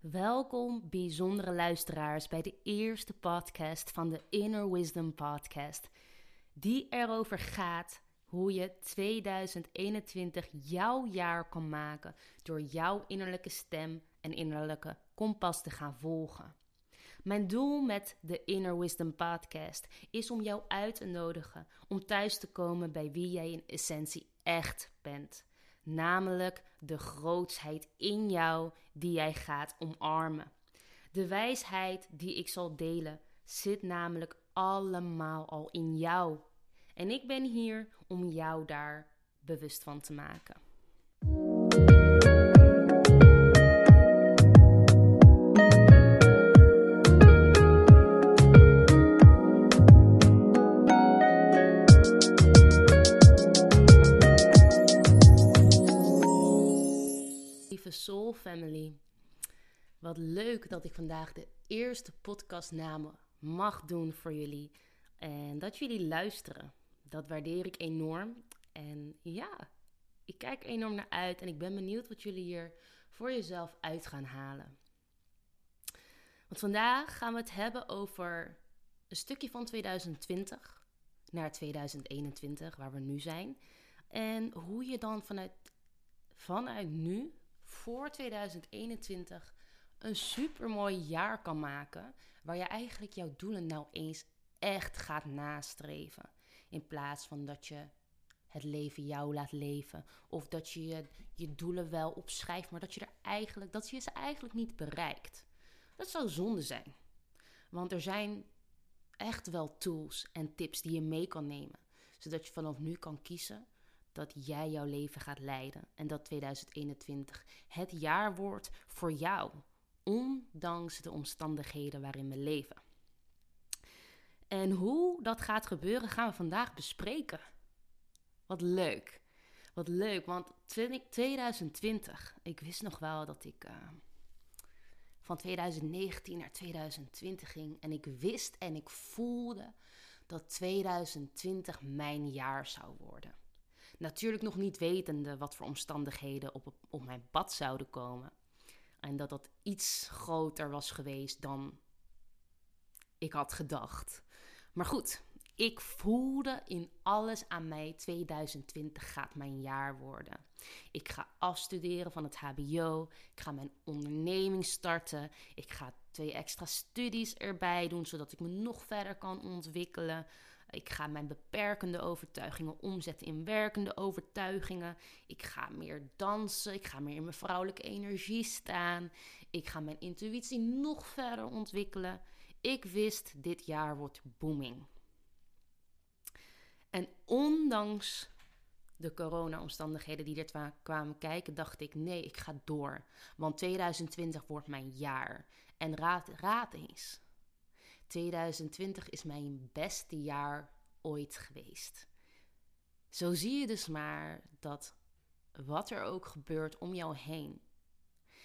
Welkom, bijzondere luisteraars, bij de eerste podcast van de Inner Wisdom Podcast, die erover gaat hoe je 2021 jouw jaar kan maken door jouw innerlijke stem en innerlijke kompas te gaan volgen. Mijn doel met de Inner Wisdom Podcast is om jou uit te nodigen om thuis te komen bij wie jij in essentie echt bent. Namelijk de grootsheid in jou die jij gaat omarmen. De wijsheid die ik zal delen zit namelijk allemaal al in jou. En ik ben hier om jou daar bewust van te maken. Family, wat leuk dat ik vandaag de eerste podcastnamen mag doen voor jullie. En dat jullie luisteren. Dat waardeer ik enorm. En ja, ik kijk enorm naar uit en ik ben benieuwd wat jullie hier voor jezelf uit gaan halen. Want vandaag gaan we het hebben over een stukje van 2020 naar 2021, waar we nu zijn. En hoe je dan vanuit, vanuit nu, voor 2021, een supermooi jaar kan maken. Waar je eigenlijk jouw doelen nou eens echt gaat nastreven. In plaats van dat je het leven jou laat leven. Of dat je je, je doelen wel opschrijft, maar dat je, er eigenlijk, dat je ze eigenlijk niet bereikt. Dat zou zonde zijn. Want er zijn echt wel tools en tips die je mee kan nemen. Zodat je vanaf nu kan kiezen dat jij jouw leven gaat leiden. En dat 2021 het jaar wordt voor jou. Ondanks de omstandigheden waarin we leven. En hoe dat gaat gebeuren gaan we vandaag bespreken. Wat leuk. Wat leuk, want 2020, ik wist nog wel dat ik uh, van 2019 naar 2020 ging. En ik wist en ik voelde dat 2020 mijn jaar zou worden. Natuurlijk nog niet wetende wat voor omstandigheden op, op mijn pad zouden komen. En dat dat iets groter was geweest dan ik had gedacht. Maar goed, ik voelde in alles aan mij 2020 gaat mijn jaar worden. Ik ga afstuderen van het HBO. Ik ga mijn onderneming starten. Ik ga twee extra studies erbij doen zodat ik me nog verder kan ontwikkelen. Ik ga mijn beperkende overtuigingen omzetten in werkende overtuigingen. Ik ga meer dansen. Ik ga meer in mijn vrouwelijke energie staan. Ik ga mijn intuïtie nog verder ontwikkelen. Ik wist, dit jaar wordt booming. En ondanks de corona-omstandigheden die er kwamen kijken, dacht ik: nee, ik ga door. Want 2020 wordt mijn jaar. En raad, raad eens. 2020 is mijn beste jaar ooit geweest. Zo zie je dus maar dat wat er ook gebeurt om jou heen,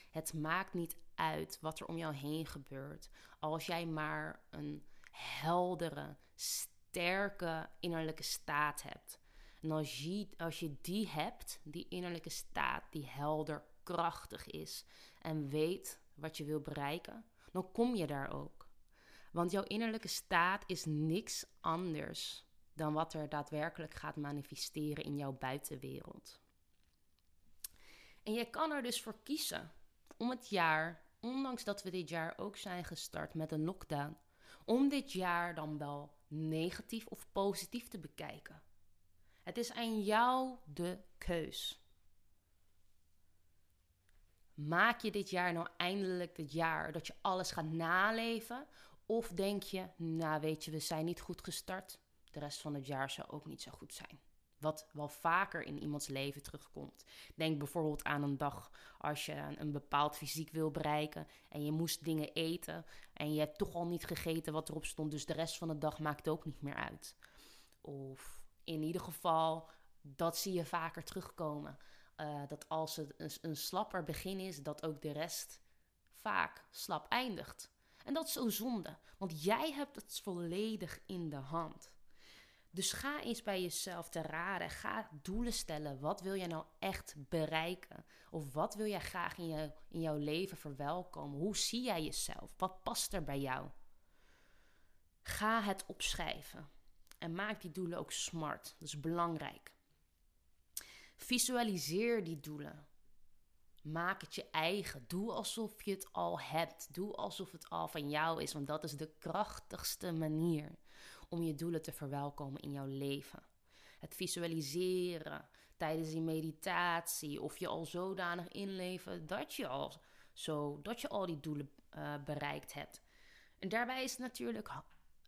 het maakt niet uit wat er om jou heen gebeurt. Als jij maar een heldere, sterke innerlijke staat hebt. En als je, als je die hebt, die innerlijke staat die helder, krachtig is en weet wat je wil bereiken, dan kom je daar ook. Want jouw innerlijke staat is niks anders dan wat er daadwerkelijk gaat manifesteren in jouw buitenwereld. En je kan er dus voor kiezen om het jaar, ondanks dat we dit jaar ook zijn gestart met een lockdown, om dit jaar dan wel negatief of positief te bekijken. Het is aan jou de keus. Maak je dit jaar nou eindelijk het jaar dat je alles gaat naleven? Of denk je, nou weet je, we zijn niet goed gestart. De rest van het jaar zou ook niet zo goed zijn. Wat wel vaker in iemands leven terugkomt. Denk bijvoorbeeld aan een dag als je een bepaald fysiek wil bereiken en je moest dingen eten en je hebt toch al niet gegeten wat erop stond, dus de rest van de dag maakt ook niet meer uit. Of in ieder geval, dat zie je vaker terugkomen. Uh, dat als het een slapper begin is, dat ook de rest vaak slap eindigt. En dat is zo zonde, want jij hebt het volledig in de hand. Dus ga eens bij jezelf te raden. Ga doelen stellen. Wat wil jij nou echt bereiken? Of wat wil jij graag in, je, in jouw leven verwelkomen? Hoe zie jij jezelf? Wat past er bij jou? Ga het opschrijven. En maak die doelen ook smart. Dat is belangrijk. Visualiseer die doelen. Maak het je eigen. Doe alsof je het al hebt. Doe alsof het al van jou is, want dat is de krachtigste manier om je doelen te verwelkomen in jouw leven. Het visualiseren tijdens die meditatie of je al zodanig inleven dat je al, zo, dat je al die doelen uh, bereikt hebt. En daarbij is het natuurlijk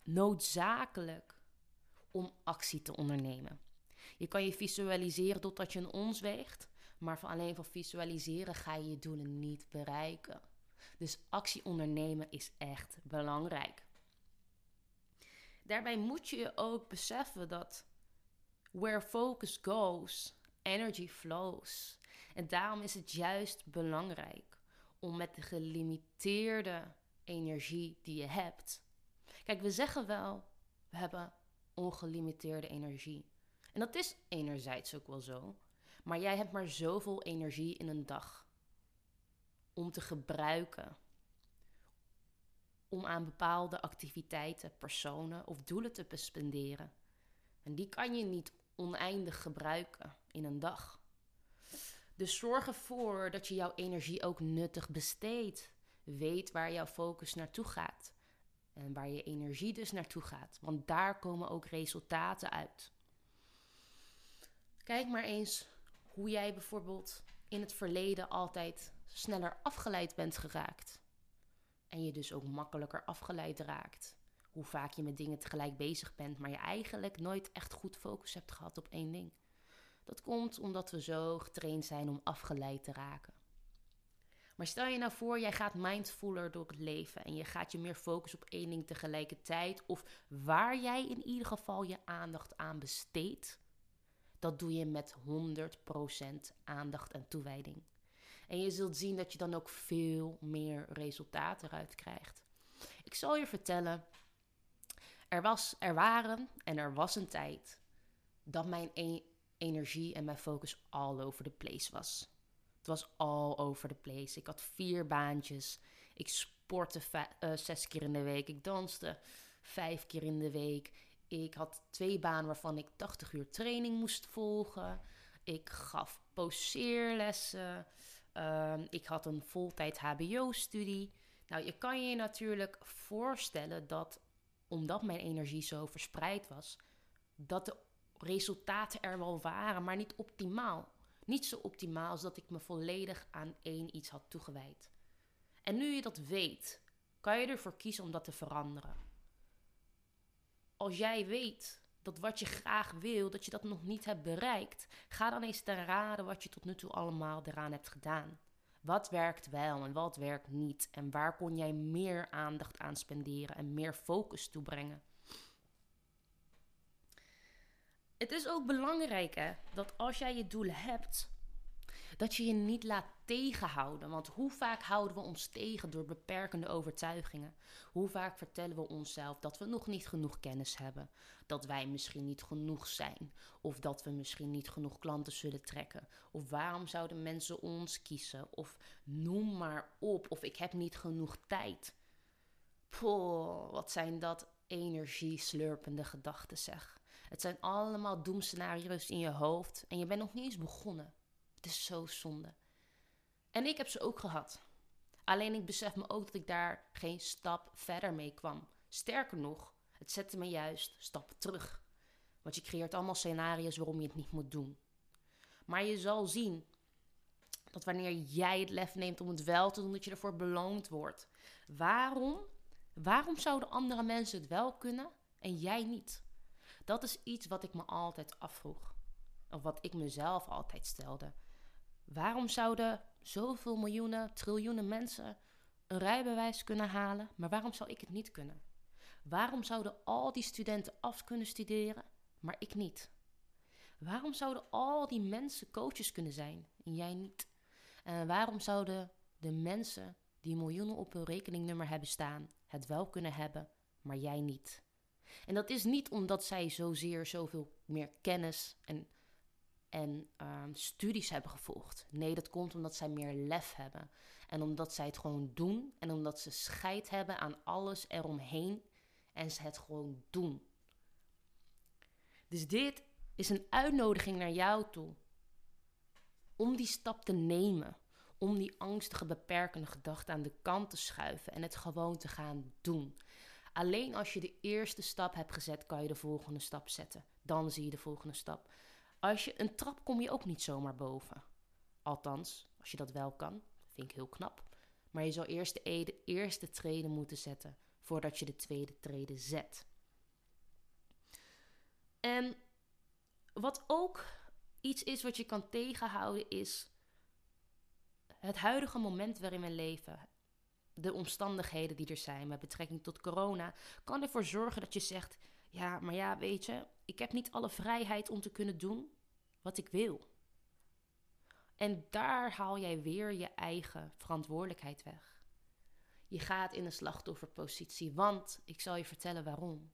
noodzakelijk om actie te ondernemen. Je kan je visualiseren totdat je een ons weegt, maar van alleen van visualiseren ga je je doelen niet bereiken. Dus actie ondernemen is echt belangrijk. Daarbij moet je je ook beseffen dat where focus goes, energy flows. En daarom is het juist belangrijk om met de gelimiteerde energie die je hebt. Kijk, we zeggen wel, we hebben ongelimiteerde energie. En dat is enerzijds ook wel zo. Maar jij hebt maar zoveel energie in een dag om te gebruiken. Om aan bepaalde activiteiten, personen of doelen te bespenderen. En die kan je niet oneindig gebruiken in een dag. Dus zorg ervoor dat je jouw energie ook nuttig besteedt. Weet waar jouw focus naartoe gaat. En waar je energie dus naartoe gaat. Want daar komen ook resultaten uit. Kijk maar eens hoe jij bijvoorbeeld in het verleden altijd sneller afgeleid bent geraakt. En je dus ook makkelijker afgeleid raakt. Hoe vaak je met dingen tegelijk bezig bent, maar je eigenlijk nooit echt goed focus hebt gehad op één ding. Dat komt omdat we zo getraind zijn om afgeleid te raken. Maar stel je nou voor, jij gaat mindfuller door het leven en je gaat je meer focussen op één ding tegelijkertijd. Of waar jij in ieder geval je aandacht aan besteedt, dat doe je met 100% aandacht en toewijding. En je zult zien dat je dan ook veel meer resultaten eruit krijgt. Ik zal je vertellen, er, was, er waren en er was een tijd dat mijn e-, energie en mijn focus all over the place was. Het was all over the place. Ik had vier baantjes. Ik sportte uh, zes keer in de week. Ik danste vijf keer in de week. Ik had twee banen waarvan ik 80 uur training moest volgen. Ik gaf poseerlessen. Um, ik had een voltijd HBO-studie. Nou, je kan je natuurlijk voorstellen dat, omdat mijn energie zo verspreid was, dat de resultaten er wel waren, maar niet optimaal. Niet zo optimaal als dat ik me volledig aan één iets had toegewijd. En nu je dat weet, kan je ervoor kiezen om dat te veranderen als jij weet dat wat je graag wil, dat je dat nog niet hebt bereikt, ga dan eens te raden wat je tot nu toe allemaal eraan hebt gedaan. Wat werkt wel en wat werkt niet? En waar kon jij meer aandacht aan spenderen en meer focus toebrengen? Het is ook belangrijk hè, dat als jij je doelen hebt, dat je je niet laat tegenhouden. Want hoe vaak houden we ons tegen door beperkende overtuigingen? Hoe vaak vertellen we onszelf dat we nog niet genoeg kennis hebben? Dat wij misschien niet genoeg zijn? Of dat we misschien niet genoeg klanten zullen trekken? Of waarom zouden mensen ons kiezen? Of noem maar op. Of ik heb niet genoeg tijd. Poh, wat zijn dat energieslurpende gedachten zeg. Het zijn allemaal doemscenario's in je hoofd en je bent nog niet eens begonnen. Het is zo zonde. En ik heb ze ook gehad. Alleen ik besef me ook dat ik daar geen stap verder mee kwam. Sterker nog, het zette me juist stappen terug. Want je creëert allemaal scenario's waarom je het niet moet doen. Maar je zal zien dat wanneer jij het lef neemt om het wel te doen, dat je ervoor beloond wordt. Waarom? Waarom zouden andere mensen het wel kunnen en jij niet? Dat is iets wat ik me altijd afvroeg. Of wat ik mezelf altijd stelde. Waarom zouden zoveel miljoenen, triljoenen mensen een rijbewijs kunnen halen, maar waarom zou ik het niet kunnen? Waarom zouden al die studenten af kunnen studeren, maar ik niet? Waarom zouden al die mensen coaches kunnen zijn en jij niet? En waarom zouden de mensen die miljoenen op hun rekeningnummer hebben staan, het wel kunnen hebben, maar jij niet? En dat is niet omdat zij zozeer zoveel meer kennis en, en ehm, studies hebben gevolgd. Nee, dat komt omdat zij meer lef hebben. En omdat zij het gewoon doen. En omdat ze scheid hebben aan alles eromheen. En ze het gewoon doen. Dus dit is een uitnodiging naar jou toe. Om die stap te nemen. Om die angstige, beperkende gedachten aan de kant te schuiven. En het gewoon te gaan doen. Alleen als je de eerste stap hebt gezet, kan je de volgende stap zetten. Dan zie je de volgende stap. Als je een trap kom je ook niet zomaar boven. Althans, als je dat wel kan, vind ik heel knap. Maar je zal eerst de, eerste treden moeten zetten voordat je de tweede treden zet. En wat ook iets is wat je kan tegenhouden, is het huidige moment waarin we leven de omstandigheden die er zijn met betrekking tot corona, kan ervoor zorgen dat je zegt: Ja, maar ja, weet je, ik heb niet alle vrijheid om te kunnen doen wat ik wil. En daar haal jij weer je eigen verantwoordelijkheid weg. Je gaat in een slachtofferpositie, want ik zal je vertellen waarom.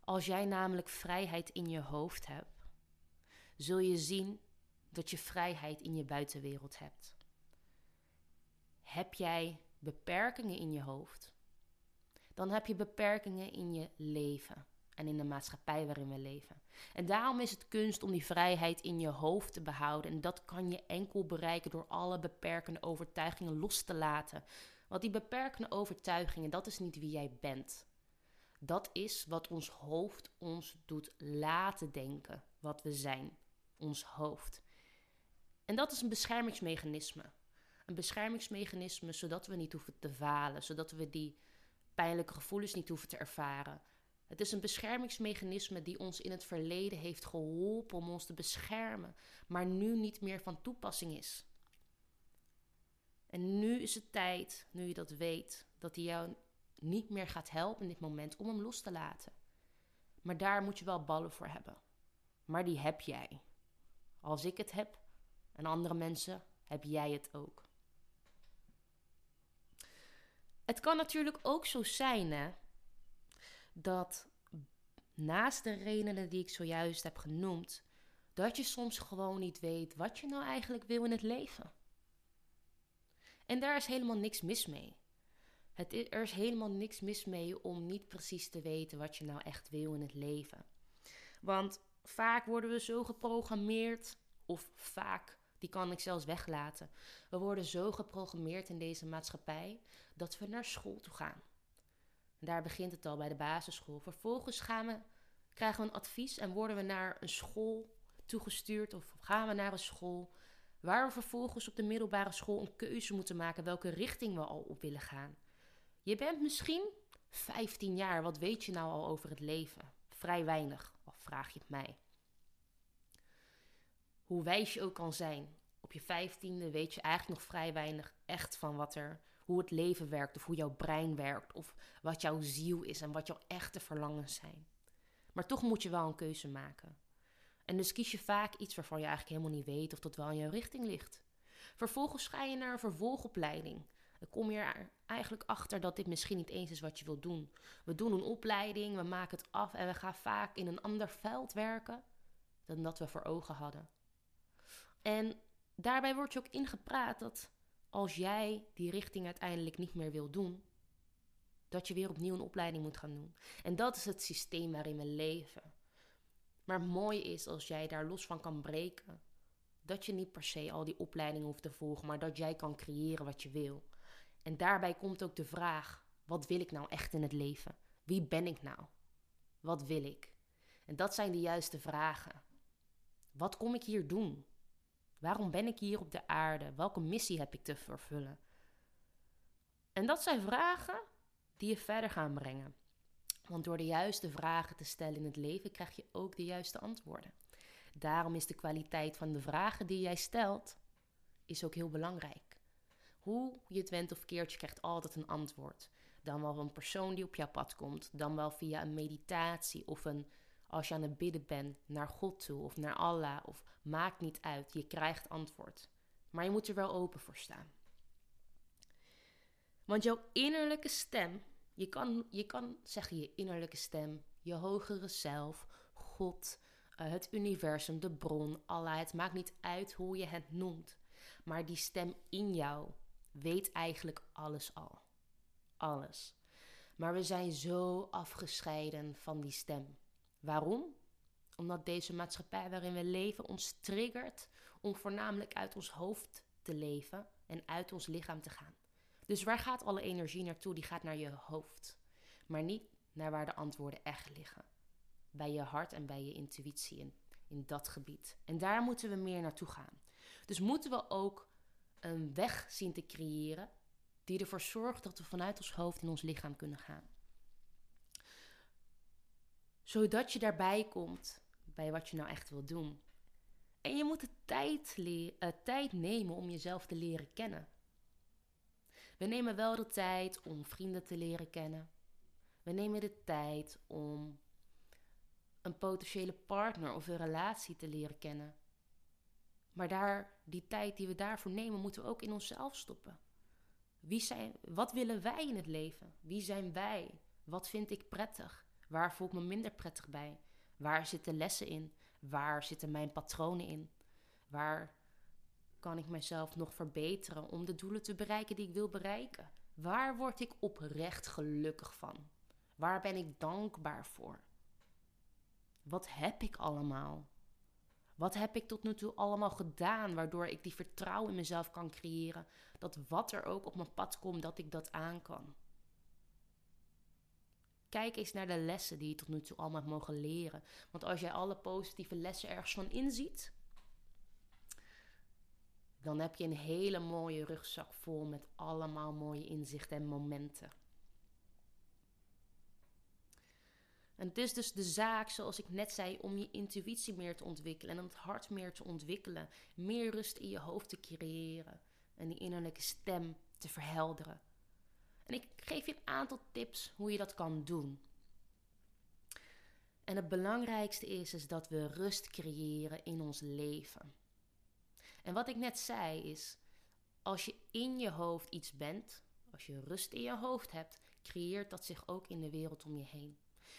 Als jij namelijk vrijheid in je hoofd hebt, zul je zien dat je vrijheid in je buitenwereld hebt. Heb jij beperkingen in je hoofd, dan heb je beperkingen in je leven en in de maatschappij waarin we leven. En daarom is het kunst om die vrijheid in je hoofd te behouden. En dat kan je enkel bereiken door alle beperkende overtuigingen los te laten. Want die beperkende overtuigingen, dat is niet wie jij bent. Dat is wat ons hoofd ons doet laten denken wat we zijn. Ons hoofd. En dat is een beschermingsmechanisme een beschermingsmechanisme zodat we niet hoeven te falen, zodat we die pijnlijke gevoelens niet hoeven te ervaren. Het is een beschermingsmechanisme die ons in het verleden heeft geholpen om ons te beschermen, maar nu niet meer van toepassing is. En nu is het tijd, nu je dat weet, dat hij jou niet meer gaat helpen in dit moment om hem los te laten. Maar daar moet je wel ballen voor hebben. Maar die heb jij. Als ik het heb en andere mensen, heb jij het ook. Het kan natuurlijk ook zo zijn hè, dat naast de redenen die ik zojuist heb genoemd, dat je soms gewoon niet weet wat je nou eigenlijk wil in het leven. En daar is helemaal niks mis mee. Het er is helemaal niks mis mee om niet precies te weten wat je nou echt wil in het leven. Want vaak worden we zo geprogrammeerd, of vaak die kan ik zelfs weglaten. We worden zo geprogrammeerd in deze maatschappij dat we naar school toe gaan. daar begint het al bij de basisschool. Vervolgens gaan we, krijgen we een advies en worden we naar een school toegestuurd of gaan we naar een school waar we vervolgens op de middelbare school een keuze moeten maken welke richting we al op willen gaan. Je bent misschien 15 jaar, wat weet je nou al over het leven? Vrij weinig, of vraag je het mij hoe wijs je ook kan zijn, op je vijftiende weet je eigenlijk nog vrij weinig echt van wat er, hoe het leven werkt, of hoe jouw brein werkt, of wat jouw ziel is en wat jouw echte verlangens zijn. Maar toch moet je wel een keuze maken. En dus kies je vaak iets waarvan je eigenlijk helemaal niet weet of dat wel in jouw richting ligt. Vervolgens ga je naar een vervolgopleiding. Dan kom je er eigenlijk achter dat dit misschien niet eens is wat je wilt doen. We doen een opleiding, we maken het af en we gaan vaak in een ander veld werken dan dat we voor ogen hadden. En daarbij wordt je ook ingepraat dat als jij die richting uiteindelijk niet meer wil doen, dat je weer opnieuw een opleiding moet gaan doen. En dat is het systeem waarin we leven. Maar mooi is als jij daar los van kan breken, dat je niet per se al die opleidingen hoeft te volgen, maar dat jij kan creëren wat je wil. En daarbij komt ook de vraag: wat wil ik nou echt in het leven? Wie ben ik nou? Wat wil ik? En dat zijn de juiste vragen. Wat kom ik hier doen? Waarom ben ik hier op de aarde? Welke missie heb ik te vervullen? En dat zijn vragen die je verder gaan brengen. Want door de juiste vragen te stellen in het leven krijg je ook de juiste antwoorden. Daarom is de kwaliteit van de vragen die jij stelt is ook heel belangrijk. Hoe je het went of keert, je krijgt altijd een antwoord. Dan wel een persoon die op jouw pad komt, dan wel via een meditatie of een als je aan het bidden bent naar God toe of naar Allah of maakt niet uit, je krijgt antwoord. Maar je moet er wel open voor staan. Want jouw innerlijke stem Je kan, je kan zeggen je innerlijke stem, je hogere zelf, God, eh, het universum, de bron, Allah. Het maakt niet uit hoe je het noemt. Maar die stem in jou weet eigenlijk alles al. Alles. Maar we zijn zo afgescheiden van die stem. Waarom? Omdat deze maatschappij waarin we leven ons triggert om voornamelijk uit ons hoofd te leven en uit ons lichaam te gaan. Dus waar gaat alle energie naartoe? Die gaat naar je hoofd. Maar niet naar waar de antwoorden echt liggen. Bij je hart en bij je intuïtie in, in dat gebied. En daar moeten we meer naartoe gaan. Dus moeten we ook een weg zien te creëren die ervoor zorgt dat we vanuit ons hoofd in ons lichaam kunnen gaan. Zodat je daarbij komt bij wat je nou echt wil doen. En je moet de tijd, uh, tijd nemen om jezelf te leren kennen. We nemen wel de tijd om vrienden te leren kennen. We nemen de tijd om een potentiële partner of een relatie te leren kennen. Maar daar, die tijd die we daarvoor nemen, moeten we ook in onszelf stoppen. Wie zijn, wat willen wij in het leven? Wie zijn wij? Wat vind ik prettig? Waar voel ik me minder prettig bij? Waar zitten lessen in? Waar zitten mijn patronen in? Waar kan ik mezelf nog verbeteren om de doelen te bereiken die ik wil bereiken? Waar word ik oprecht gelukkig van? Waar ben ik dankbaar voor? Wat heb ik allemaal? Wat heb ik tot nu toe allemaal gedaan waardoor ik die vertrouwen in mezelf kan creëren dat wat er ook op mijn pad komt, dat ik dat aan kan? Kijk eens naar de lessen die je tot nu toe allemaal hebt mogen leren. Want als jij alle positieve lessen ergens van inziet, dan heb je een hele mooie rugzak vol met allemaal mooie inzichten en momenten. En het is dus de zaak, zoals ik net zei, om je intuïtie meer te ontwikkelen en het hart meer te ontwikkelen. Meer rust in je hoofd te creëren en die innerlijke stem te verhelderen. En ik geef je een aantal tips hoe je dat kan doen. En het belangrijkste is, is dat we rust creëren in ons leven. En wat ik net zei is, als je in je hoofd iets bent, als je rust in je hoofd hebt, creëert dat zich ook in de wereld om je heen.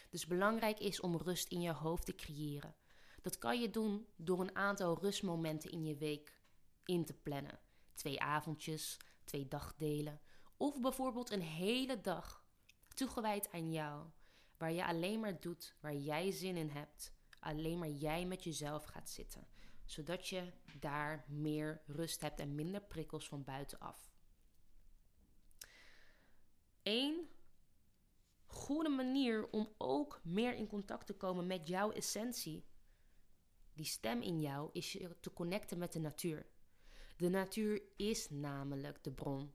Dus belangrijk is om rust in je hoofd te creëren. Dat kan je doen door een aantal rustmomenten in je week in te plannen. Twee avondjes, twee dagdelen. Of bijvoorbeeld een hele dag toegewijd aan jou. Waar je alleen maar doet waar jij zin in hebt. Alleen maar jij met jezelf gaat zitten. Zodat je daar meer rust hebt en minder prikkels van buitenaf. Eén goede manier om ook meer in contact te komen met jouw essentie, die stem in jou, is je te connecten met de natuur. De natuur is namelijk de bron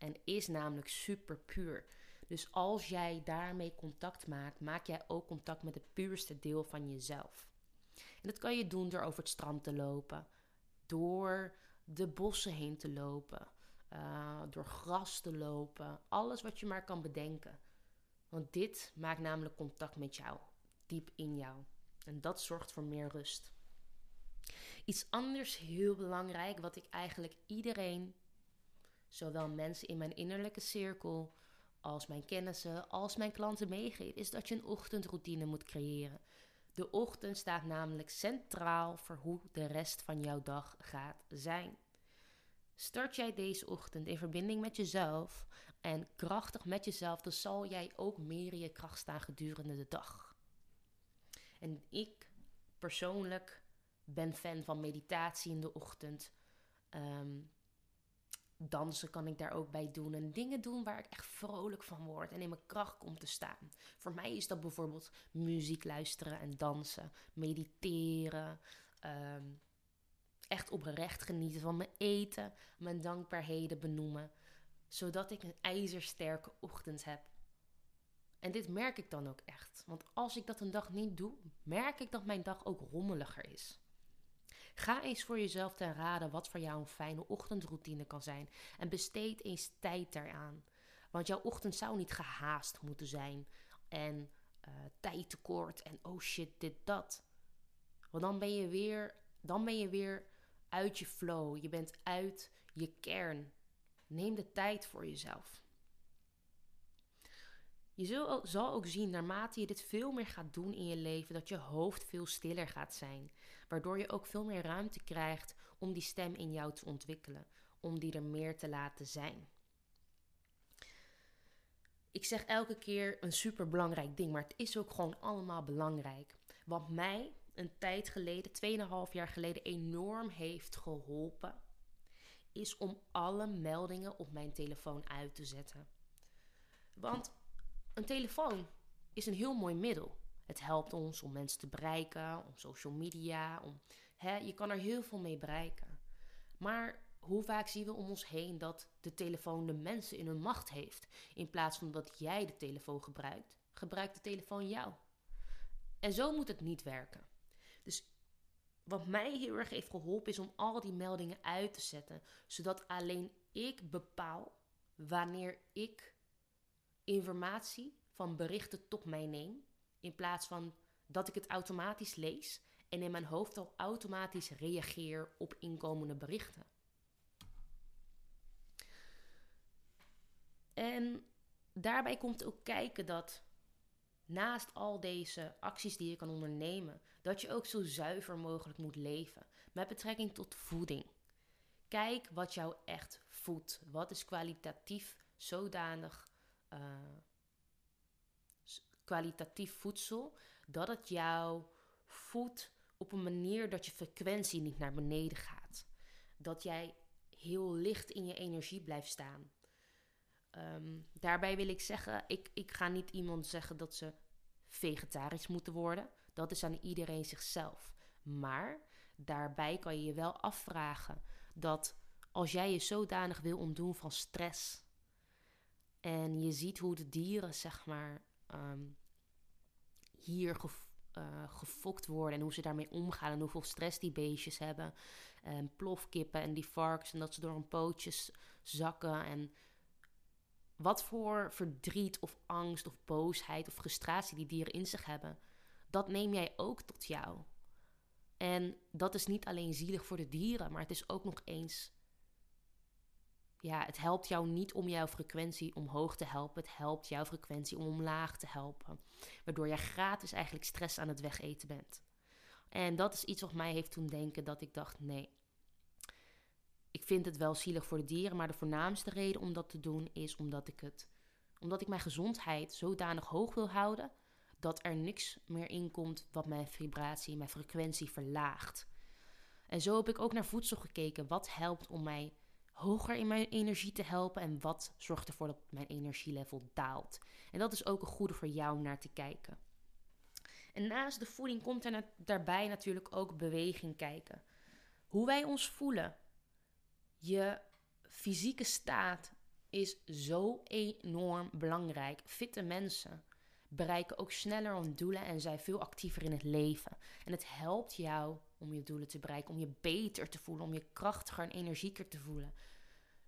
en is namelijk super puur. Dus als jij daarmee contact maakt, maak jij ook contact met het puurste deel van jezelf. En dat kan je doen door over het strand te lopen, door de bossen heen te lopen, uh, door gras te lopen, alles wat je maar kan bedenken. Want dit maakt namelijk contact met jou, diep in jou. En dat zorgt voor meer rust. Iets anders heel belangrijk, wat ik eigenlijk iedereen, zowel mensen in mijn innerlijke cirkel, als mijn kennissen, als mijn klanten meegeef, is dat je een ochtendroutine moet creëren. De ochtend staat namelijk centraal voor hoe de rest van jouw dag gaat zijn. Start jij deze ochtend in verbinding met jezelf en krachtig met jezelf, dan zal jij ook meer in je kracht staan gedurende de dag. En ik persoonlijk ben fan van meditatie in de ochtend. Ehm, dansen kan ik daar ook bij doen. En dingen doen waar ik echt vrolijk van word en in mijn kracht kom te staan. Voor mij is dat bijvoorbeeld muziek luisteren en dansen, mediteren. Ehm, echt oprecht genieten van mijn eten, mijn dankbaarheden benoemen zodat ik een ijzersterke ochtend heb. En dit merk ik dan ook echt. Want als ik dat een dag niet doe, merk ik dat mijn dag ook rommeliger is. Ga eens voor jezelf ten raden wat voor jou een fijne ochtendroutine kan zijn. En besteed eens tijd daaraan. Want jouw ochtend zou niet gehaast moeten zijn. En uh, tijd tekort en oh shit, dit, dat. Want dan ben je weer, dan ben je weer uit je flow. Je bent uit je kern. Neem de tijd voor jezelf. Je zal ook zien, naarmate je dit veel meer gaat doen in je leven, dat je hoofd veel stiller gaat zijn. Waardoor je ook veel meer ruimte krijgt om die stem in jou te ontwikkelen, om die er meer te laten zijn. Ik zeg elke keer een super belangrijk ding, maar het is ook gewoon allemaal belangrijk. Wat mij een tijd geleden, 2,5 jaar geleden, enorm heeft geholpen, is om alle meldingen op mijn telefoon uit te zetten. Want een telefoon is een heel mooi middel. Het helpt ons om mensen te bereiken, om social media, om, hè, je kan er heel veel mee bereiken. Maar hoe vaak zien we om ons heen dat de telefoon de mensen in hun macht heeft? In plaats van dat jij de telefoon gebruikt, gebruikt de telefoon jou. En zo moet het niet werken. Dus wat mij heel erg heeft geholpen is om al die meldingen uit te zetten, zodat alleen ik bepaal wanneer ik informatie van berichten tot mij neem, in plaats van dat ik het automatisch lees en in mijn hoofd al automatisch reageer op inkomende berichten. En daarbij komt ook kijken dat naast al deze acties die je kan ondernemen, dat je ook zo zuiver mogelijk moet leven met betrekking tot voeding. Kijk wat jou echt voedt. Wat is kwalitatief zodanig uh, kwalitatief voedsel dat het jou voedt op een manier dat je frequentie niet naar beneden gaat. Dat jij heel licht in je energie blijft staan. Ehm, daarbij wil ik zeggen, ik, ik ga niet iemand zeggen dat ze vegetarisch moeten worden. Dat is aan iedereen zichzelf. Maar daarbij kan je je wel afvragen dat als jij je zodanig wil ontdoen van stress en je ziet hoe de dieren, zeg maar, ehm, hier uh, gefokt worden en hoe ze daarmee omgaan en hoeveel stress die beestjes hebben. En plofkippen en die varkens en dat ze door hun pootjes zakken en wat voor verdriet of angst of boosheid of frustratie die dieren in zich hebben, dat neem jij ook tot jou. En dat is niet alleen zielig voor de dieren, maar het is ook nog eens. Ja, het helpt jou niet om jouw frequentie omhoog te helpen. Het helpt jouw frequentie om omlaag te helpen. Waardoor jij gratis eigenlijk stress aan het wegeten bent. En dat is iets wat mij heeft toen denken dat ik dacht: nee, ik vind het wel zielig voor de dieren, maar de voornaamste reden om dat te doen is omdat ik het, omdat ik mijn gezondheid zodanig hoog wil houden dat er niks meer in komt wat mijn vibratie, mijn frequentie verlaagt. En zo heb ik ook naar voedsel gekeken. Wat helpt om mij hoger in mijn energie te helpen en wat zorgt ervoor dat mijn energielevel daalt. En dat is ook een goede voor jou om naar te kijken. En naast de voeding komt er daarbij natuurlijk ook beweging kijken. Hoe wij ons voelen, je fysieke staat is zo enorm belangrijk. Fitte mensen bereiken ook sneller hun doelen en zijn veel actiever in het leven. En het helpt jou om je doelen te bereiken, om je beter te voelen, om je krachtiger en energieker te voelen.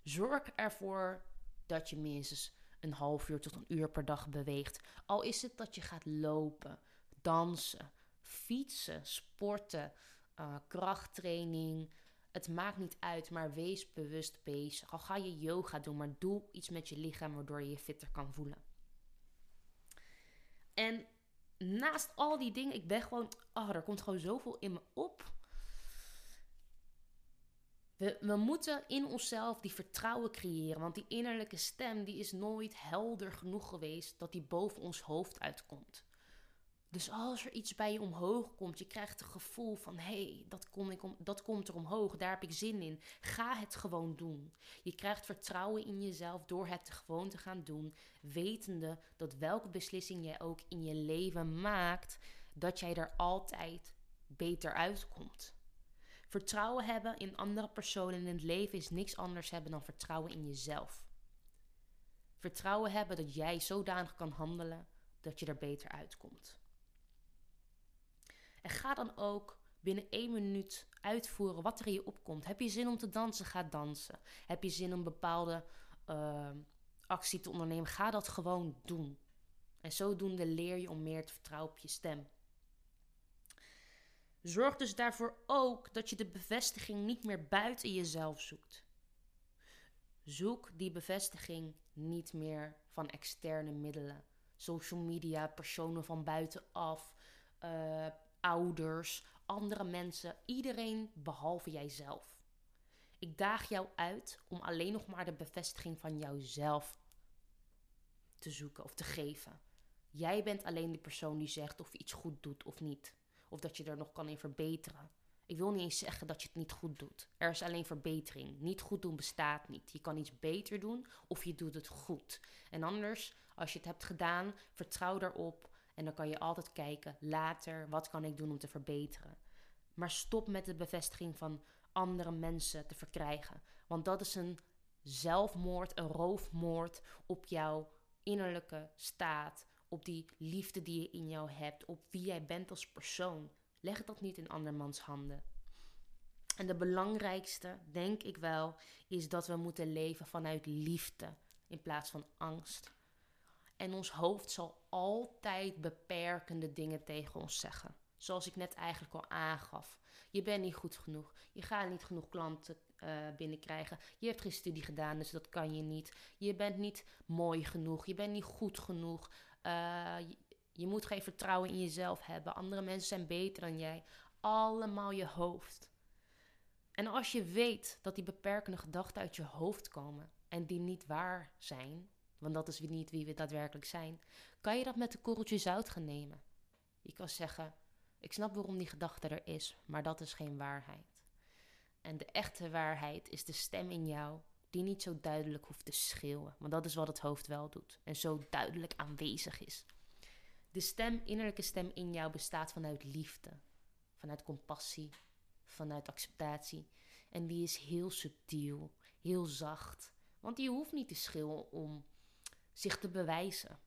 Zorg ervoor dat je minstens een half uur tot een uur per dag beweegt. Al is het dat je gaat lopen, dansen, fietsen, sporten, uh, krachttraining, het maakt niet uit, maar wees bewust bezig. Al ga je yoga doen, maar doe iets met je lichaam waardoor je je fitter kan voelen. En naast al die dingen, ik ben gewoon, oh, er komt gewoon zoveel in me op. We, we moeten in onszelf die vertrouwen creëren, want die innerlijke stem die is nooit helder genoeg geweest dat die boven ons hoofd uitkomt. Dus als er iets bij je omhoog komt, je krijgt het gevoel van hé, hey, dat, dat komt er omhoog, daar heb ik zin in. Ga het gewoon doen. Je krijgt vertrouwen in jezelf door het gewoon te gaan doen, wetende dat welke beslissing jij ook in je leven maakt, dat jij er altijd beter uitkomt. Vertrouwen hebben in andere personen in het leven is niks anders hebben dan vertrouwen in jezelf. Vertrouwen hebben dat jij zodanig kan handelen dat je er beter uitkomt. En ga dan ook binnen één minuut uitvoeren wat er in je opkomt. Heb je zin om te dansen? Ga dansen. Heb je zin om bepaalde uh, actie te ondernemen? Ga dat gewoon doen. En zodoende leer je om meer te vertrouwen op je stem. Zorg dus daarvoor ook dat je de bevestiging niet meer buiten jezelf zoekt. Zoek die bevestiging niet meer van externe middelen, social media, personen van buitenaf, uh, ouders, andere mensen, iedereen behalve jijzelf. Ik daag jou uit om alleen nog maar de bevestiging van jouzelf te zoeken of te geven. Jij bent alleen de persoon die zegt of je iets goed doet of niet. Of dat je er nog kan in verbeteren. Ik wil niet eens zeggen dat je het niet goed doet. Er is alleen verbetering. Niet goed doen bestaat niet. Je kan iets beter doen of je doet het goed. En anders, als je het hebt gedaan, vertrouw daarop. En dan kan je altijd kijken later, wat kan ik doen om te verbeteren. Maar stop met de bevestiging van andere mensen te verkrijgen. Want dat is een zelfmoord, een roofmoord op jouw innerlijke staat. Op die liefde die je in jou hebt. Op wie jij bent als persoon. Leg dat niet in andermans handen. En de belangrijkste, denk ik wel, is dat we moeten leven vanuit liefde in plaats van angst. En ons hoofd zal altijd beperkende dingen tegen ons zeggen. Zoals ik net eigenlijk al aangaf. Je bent niet goed genoeg. Je gaat niet genoeg klanten uh, binnenkrijgen. Je hebt geen studie gedaan, dus dat kan je niet. Je bent niet mooi genoeg. Je bent niet goed genoeg. Uh, je moet geen vertrouwen in jezelf hebben. Andere mensen zijn beter dan jij. Allemaal je hoofd. En als je weet dat die beperkende gedachten uit je hoofd komen en die niet waar zijn, want dat is niet wie we daadwerkelijk zijn, kan je dat met een korreltje zout gaan nemen. Je kan zeggen: Ik snap waarom die gedachte er is, maar dat is geen waarheid. En de echte waarheid is de stem in jou die niet zo duidelijk hoeft te schreeuwen, want dat is wat het hoofd wel doet en zo duidelijk aanwezig is. De stem, innerlijke stem in jou bestaat vanuit liefde, vanuit compassie, vanuit acceptatie. En die is heel subtiel, heel zacht. Want die hoeft niet te schreeuwen om zich te bewijzen.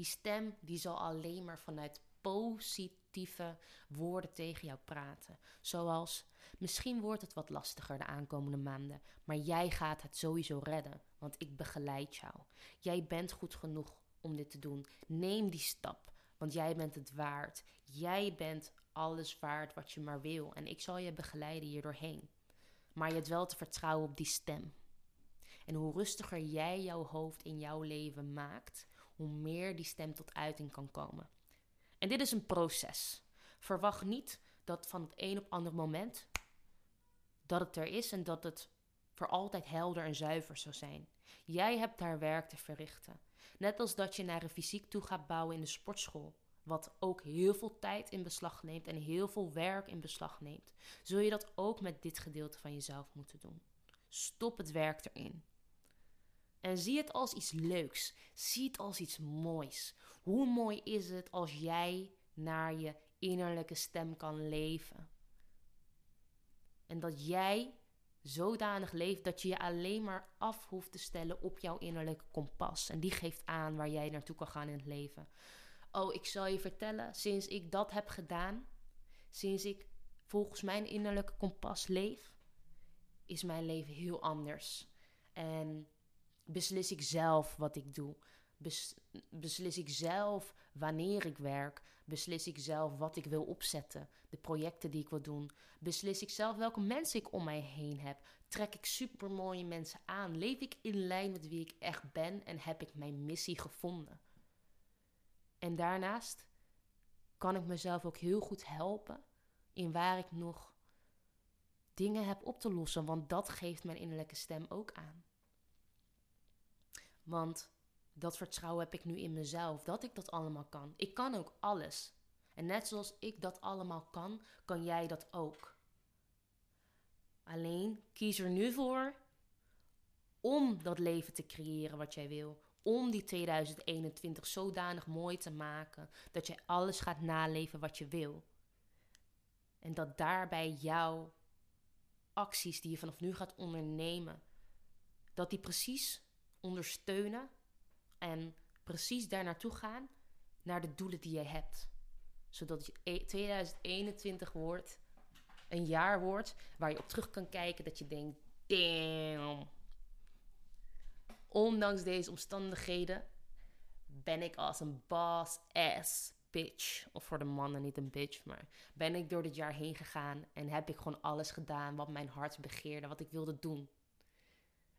Die stem die zal alleen maar vanuit positieve woorden tegen jou praten. Zoals, misschien wordt het wat lastiger de aankomende maanden, maar jij gaat het sowieso redden, want ik begeleid jou. Jij bent goed genoeg om dit te doen. Neem die stap, want jij bent het waard. Jij bent alles waard wat je maar wil. En ik zal je begeleiden hier doorheen. Maar je hebt wel te vertrouwen op die stem. En hoe rustiger jij jouw hoofd in jouw leven maakt, hoe meer die stem tot uiting kan komen. En dit is een proces. Verwacht niet dat van het een op ander moment dat het er is en dat het voor altijd helder en zuiver zou zijn. Jij hebt daar werk te verrichten. Net als dat je naar een fysiek toe gaat bouwen in de sportschool. Wat ook heel veel tijd in beslag neemt en heel veel werk in beslag neemt. Zul je dat ook met dit gedeelte van jezelf moeten doen. Stop het werk erin. En zie het als iets leuks. Zie het als iets moois. Hoe mooi is het als jij naar je innerlijke stem kan leven? En dat jij zodanig leeft dat je je alleen maar af hoeft te stellen op jouw innerlijke kompas. En die geeft aan waar jij naartoe kan gaan in het leven. Oh, ik zal je vertellen, sinds ik dat heb gedaan, sinds ik volgens mijn innerlijke kompas leef, is mijn leven heel anders. En beslis ik zelf wat ik doe. beslis ik zelf wanneer ik werk. Beslis ik zelf wat ik wil opzetten, de projecten die ik wil doen. Beslis ik zelf welke mensen ik om mij heen heb. Trek ik supermooie mensen aan? Leef ik in lijn met wie ik echt ben en heb ik mijn missie gevonden? En daarnaast kan ik mezelf ook heel goed helpen in waar ik nog dingen heb op te lossen, want dat geeft mijn innerlijke stem ook aan. Want dat vertrouwen heb ik nu in mezelf, dat ik dat allemaal kan. Ik kan ook alles. En net zoals ik dat allemaal kan, kan jij dat ook. Alleen kies er nu voor om dat leven te creëren wat jij wil. Om die 2021 zodanig mooi te maken dat je alles gaat naleven wat je wil. En dat daarbij jouw acties die je vanaf nu gaat ondernemen, dat die precies ondersteunen en precies daar naartoe gaan, naar de doelen die jij hebt. Zodat 2021 e- wordt een jaar wordt waar je op terug kan kijken dat je denkt: damn. Ondanks deze omstandigheden ben ik als een boss ass bitch. Of voor de mannen niet een bitch, maar ben ik door dit jaar heen gegaan en heb ik gewoon alles gedaan wat mijn hart begeerde, wat ik wilde doen.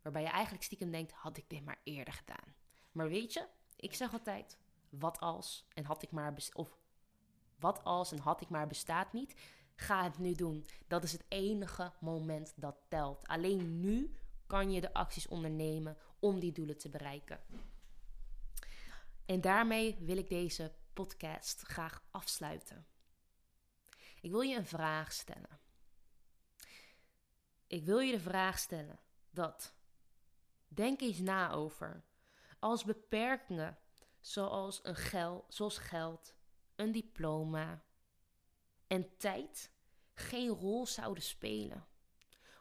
Waarbij je eigenlijk stiekem denkt: had ik dit maar eerder gedaan. Maar weet je, Ik zeg altijd, wat als en had ik maar of wat als en had ik maar bestaat niet. Ga het nu doen. Dat is het enige moment dat telt. Alleen nu kan je de acties ondernemen om die doelen te bereiken. En daarmee wil ik deze podcast graag afsluiten. Ik wil je een vraag stellen. Ik wil je de vraag stellen dat. Denk eens na over. Als beperkingen zoals, een gel, zoals geld, een diploma en tijd geen rol zouden spelen.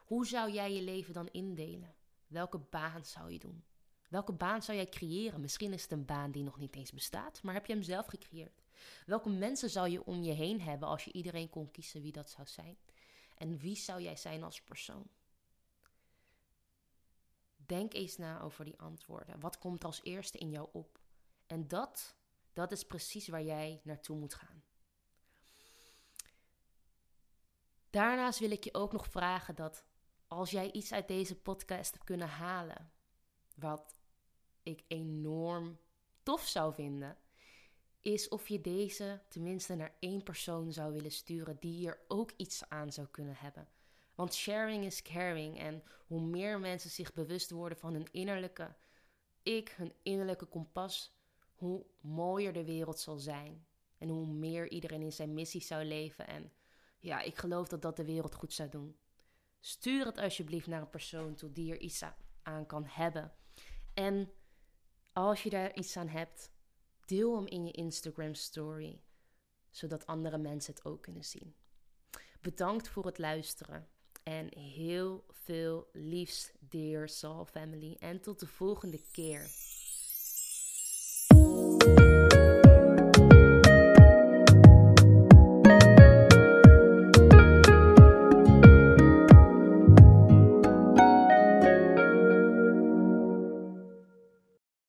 Hoe zou jij je leven dan indelen? Welke baan zou je doen? Welke baan zou jij creëren? Misschien is het een baan die nog niet eens bestaat, maar heb je hem zelf gecreëerd? Welke mensen zou je om je heen hebben als je iedereen kon kiezen wie dat zou zijn? En wie zou jij zijn als persoon? Denk eens na over die antwoorden. Wat komt als eerste in jou op? En dat, dat is precies waar jij naartoe moet gaan. Daarnaast wil ik je ook nog vragen dat als jij iets uit deze podcast hebt kunnen halen, wat ik enorm tof zou vinden, is of je deze tenminste naar één persoon zou willen sturen die hier ook iets aan zou kunnen hebben. Want sharing is caring en hoe meer mensen zich bewust worden van hun innerlijke ik, hun innerlijke kompas, hoe mooier de wereld zal zijn. En hoe meer iedereen in zijn missie zou leven. En ja, ik geloof dat dat de wereld goed zou doen. Stuur het alsjeblieft naar een persoon toe die er iets aan kan hebben. En als je daar iets aan hebt, deel hem in je Instagram story, zodat andere mensen het ook kunnen zien. Bedankt voor het luisteren en heel veel liefst, dear Soul Family. En tot de volgende keer.